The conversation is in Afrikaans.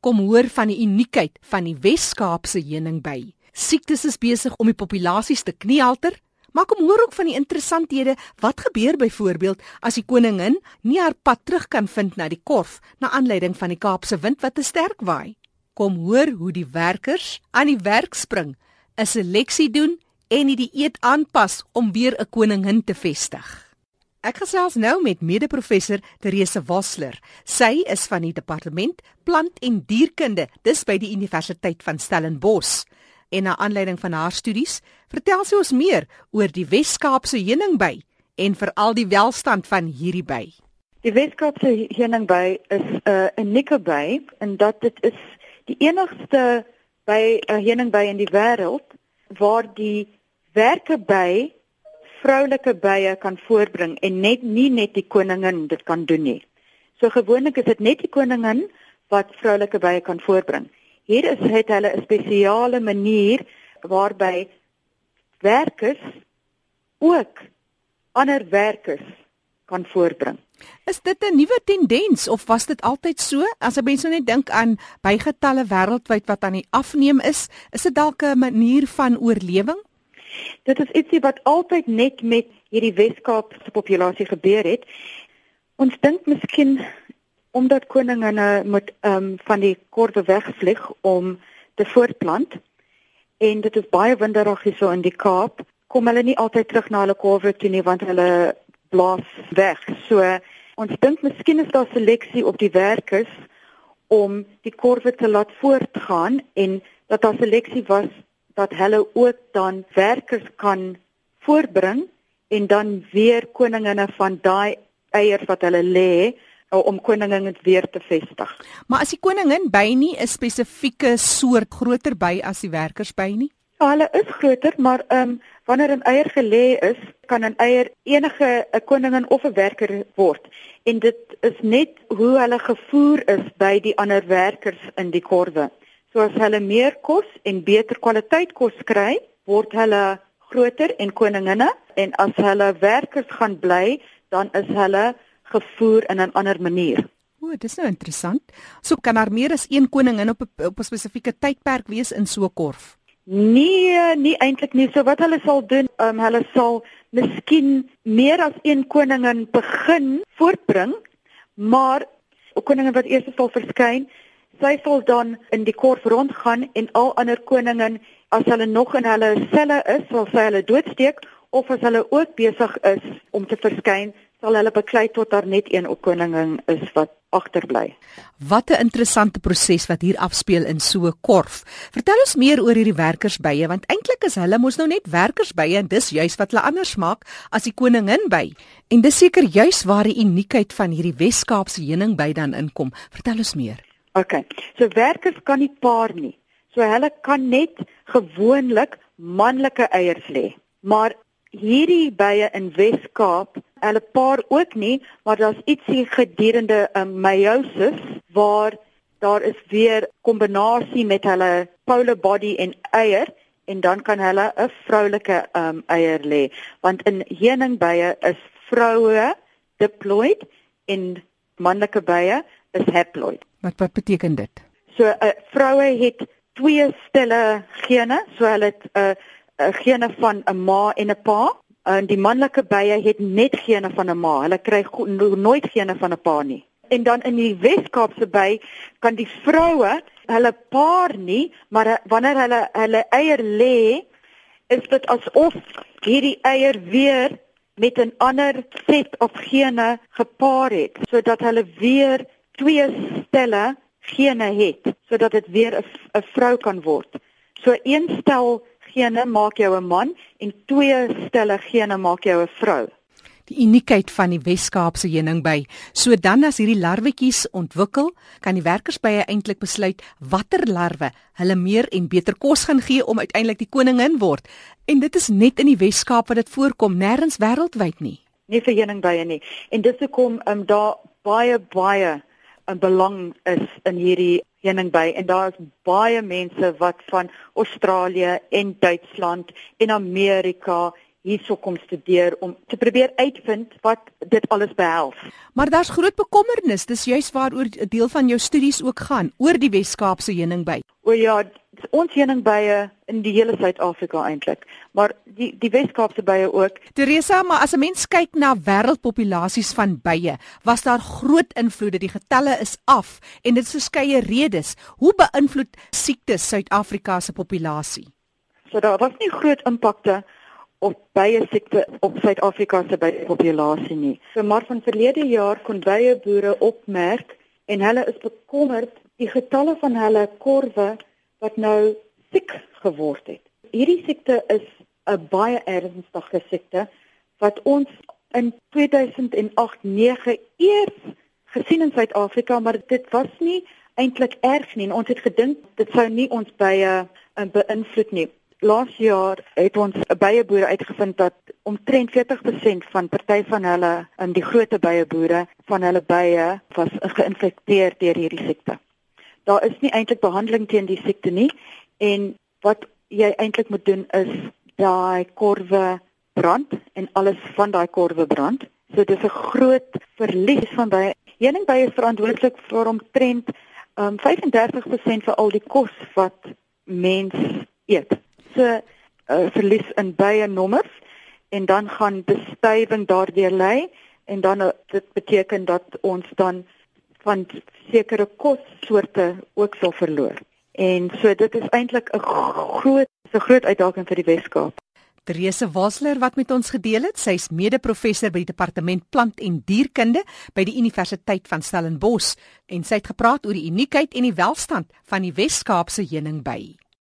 Kom hoor van die uniekheid van die Wes-Kaapse heuningby. Siektes is besig om die populasies te kniehalter, maar kom hoor ook van die interessanthede wat gebeur byvoorbeeld as die koningin nie haar pad terug kan vind na die korf na aanleiding van die Kaapse wind wat te sterk waai. Kom hoor hoe die werkers aan die werk spring, 'n seleksie doen en die dieet aanpas om weer 'n koningin te vestig. Ek gesels nou met mede-professor Therese Wasler. Sy is van die departement plant en dierkunde dis by die Universiteit van Stellenbosch. En na aanleiding van haar studies, vertel sy ons meer oor die Wes-Kaapse heuningby en veral die welstand van hierdie by. Die Wes-Kaapse heuningby is 'n uh, unieke by en dat dit is die enigste by 'n uh, heuningby in die wêreld waar die werke by vroulike bye kan voorbring en net nie net die koningin dit kan doen nie. So gewoonlik is dit net die koningin wat vroulike bye kan voorbring. Hier is het hulle 'n spesiale manier waarby werkers ook ander werkers kan voorbring. Is dit 'n nuwe tendens of was dit altyd so? As 'n mens nou net dink aan bygetalle wêreldwyd wat aan die afneem is, is dit dalk 'n manier van oorlewing? Dit is ietsie wat altyd net met hierdie Weskaapse populasie gebeur het. Ons dink miskien omdat koninginne moet ehm um, van die korwe wegvlieg om te voortplant en dit is baie winderig hier so in die Kaap, kom hulle nie altyd terug na hulle korwe toe nie want hulle blaas weg. So ons dink miskien is daar seleksie op die werkers om die korwe te laat voortgaan en dat daar seleksie was dat hulle ook dan werkers kan voorbring en dan weer koninginne van daai eiers wat hulle lê om koningin weer te vestig. Maar as die koningin by nie 'n spesifieke soort groter by as die werkers by nie? Ja, hulle is groter, maar ehm um, wanneer 'n eier gelê is, kan 'n eier enige 'n koningin of 'n werker word. En dit is net hoe hulle gevoer is by die ander werkers in die korwe. So as hulle meer kos en beter kwaliteit kos kry, word hulle groter en koninginne en as hulle werkers gaan bly, dan is hulle gevoer in 'n ander manier. O, dis nou interessant. So kan daar meer as een koningin op 'n op 'n spesifieke tydperk wees in so 'n korf. Nee, nie eintlik nie. So wat hulle sal doen, um, hulle sal miskien meer as een koningin begin voortbring, maar 'n koningin wat eers sal verskyn, sy sal dan in die korf rondgaan en al ander koningen as hulle nog in hulle selle is, sal sy hulle doodsteek of as hulle ook besig is om te verskyn, sal hulle beklei tot daar net een koningin is wat agterbly. Wat 'n interessante proses wat hier afspeel in so 'n korf. Vertel ons meer oor hierdie werkersbye want eintlik is hulle mos nou net werkersbye en dis juis wat hulle anders maak as die koningin by. En dis seker juis waar die uniekheid van hierdie Wes-Kaapse heuningby dan inkom. Vertel ons meer. OK. So werkers kan nie paar nie. So hulle kan net gewoonlik manlike eiers lê. Maar hierdie bye in Wes-Kaap, hulle paar ook nie, maar daar's ietsie gedurende 'n um, meiosis waar daar is weer kombinasie met hulle polar body en eier en dan kan hulle 'n vroulike um, eier lê. Want in heuningbye is vroue diploid en manlike bye is haploid. Wat wat beteken dit? So uh, vroue het twee stelle gene, so hulle het 'n uh, uh, gene van 'n ma en 'n pa. En die manlike bye het net gene van 'n ma. Hulle kry nooit gene van 'n pa nie. En dan in die Weskaapse by kan die vroue hulle paar nie, maar wanneer hulle hulle eier lê, is dit asof hierdie eier weer met 'n ander set of gene gepaar het, sodat hulle weer twee stelle gene het sodat dit weer 'n vrou kan word. So een stel gene maak jou 'n man en twee stelle gene maak jou 'n vrou. Die uniekheid van die Wes-Kaapse heuningby. So dan as hierdie larwetjies ontwikkel, kan die werkers by eintlik besluit watter larwe hulle meer en beter kos gaan gee om uiteindelik die koningin word. En dit is net in die Wes-Kaap wat dit voorkom, nêrens wêreldwyd nie. Nie vir heuningbye nie. En dis hoekom um, daar baie baie belang is in hierdie heuningby en daar is baie mense wat van Australië en Duitsland en Amerika hierso kom studeer om te probeer uitvind wat dit alles behels. Maar daar's groot bekommernis, dis juis waaroor 'n deel van jou studies ook gaan, oor die Wes-Kaapse heuningby. O ja, ons heuningbye in die hele Suid-Afrika eintlik, maar die die Wes-Kaapse bye ook. Teresa, maar as 'n mens kyk na wêreldpopulasies van bye, was daar groot invloede. Die getalle is af en dit is verskeie redes. Hoe beïnvloed siektes Suid-Afrika se populasie? So daar was nie groot impakte op baie siekte op Suid-Afrika se populasie nie. So maar van verlede jaar kon baie boere opmerk en hulle is bekommerd die getalle van hulle korwe wat nou siek geword het. Hierdie siekte is 'n baie ernstige siekte wat ons in 2008-9 eers gesien in Suid-Afrika, maar dit was nie eintlik erg nie. Ons het gedink dit sou nie ons bye uh, beïnvloed nie laas jaar het ons baie boere uitgevind dat omtrent 40% van party van hulle in die groot baie boere van hulle bye was geïnfekteer deur hierdie siekte. Daar is nie eintlik behandeling teen die siekte nie en wat jy eintlik moet doen is daai korwe brand en alles van daai korwe brand. So dis 'n groot verlies van baie heuningbye is verantwoordelik vir omtrent um, 35% van al die kos wat mens eet se uh, verlies in bye nommers en dan gaan bestuiving daardeur lê en dan uh, dit beteken dat ons dan van sekere kossoorte ook sal verloor. En so dit is eintlik 'n groot 'n groot uitdaging vir die Weskaap. Therese Wasler wat met ons gedeel het, sy is mede-professor by die departement plant en dierkunde by die Universiteit van Stellenbosch en sy het gepraat oor die uniekheid en die welstand van die Wes-Kaapse heuningbye.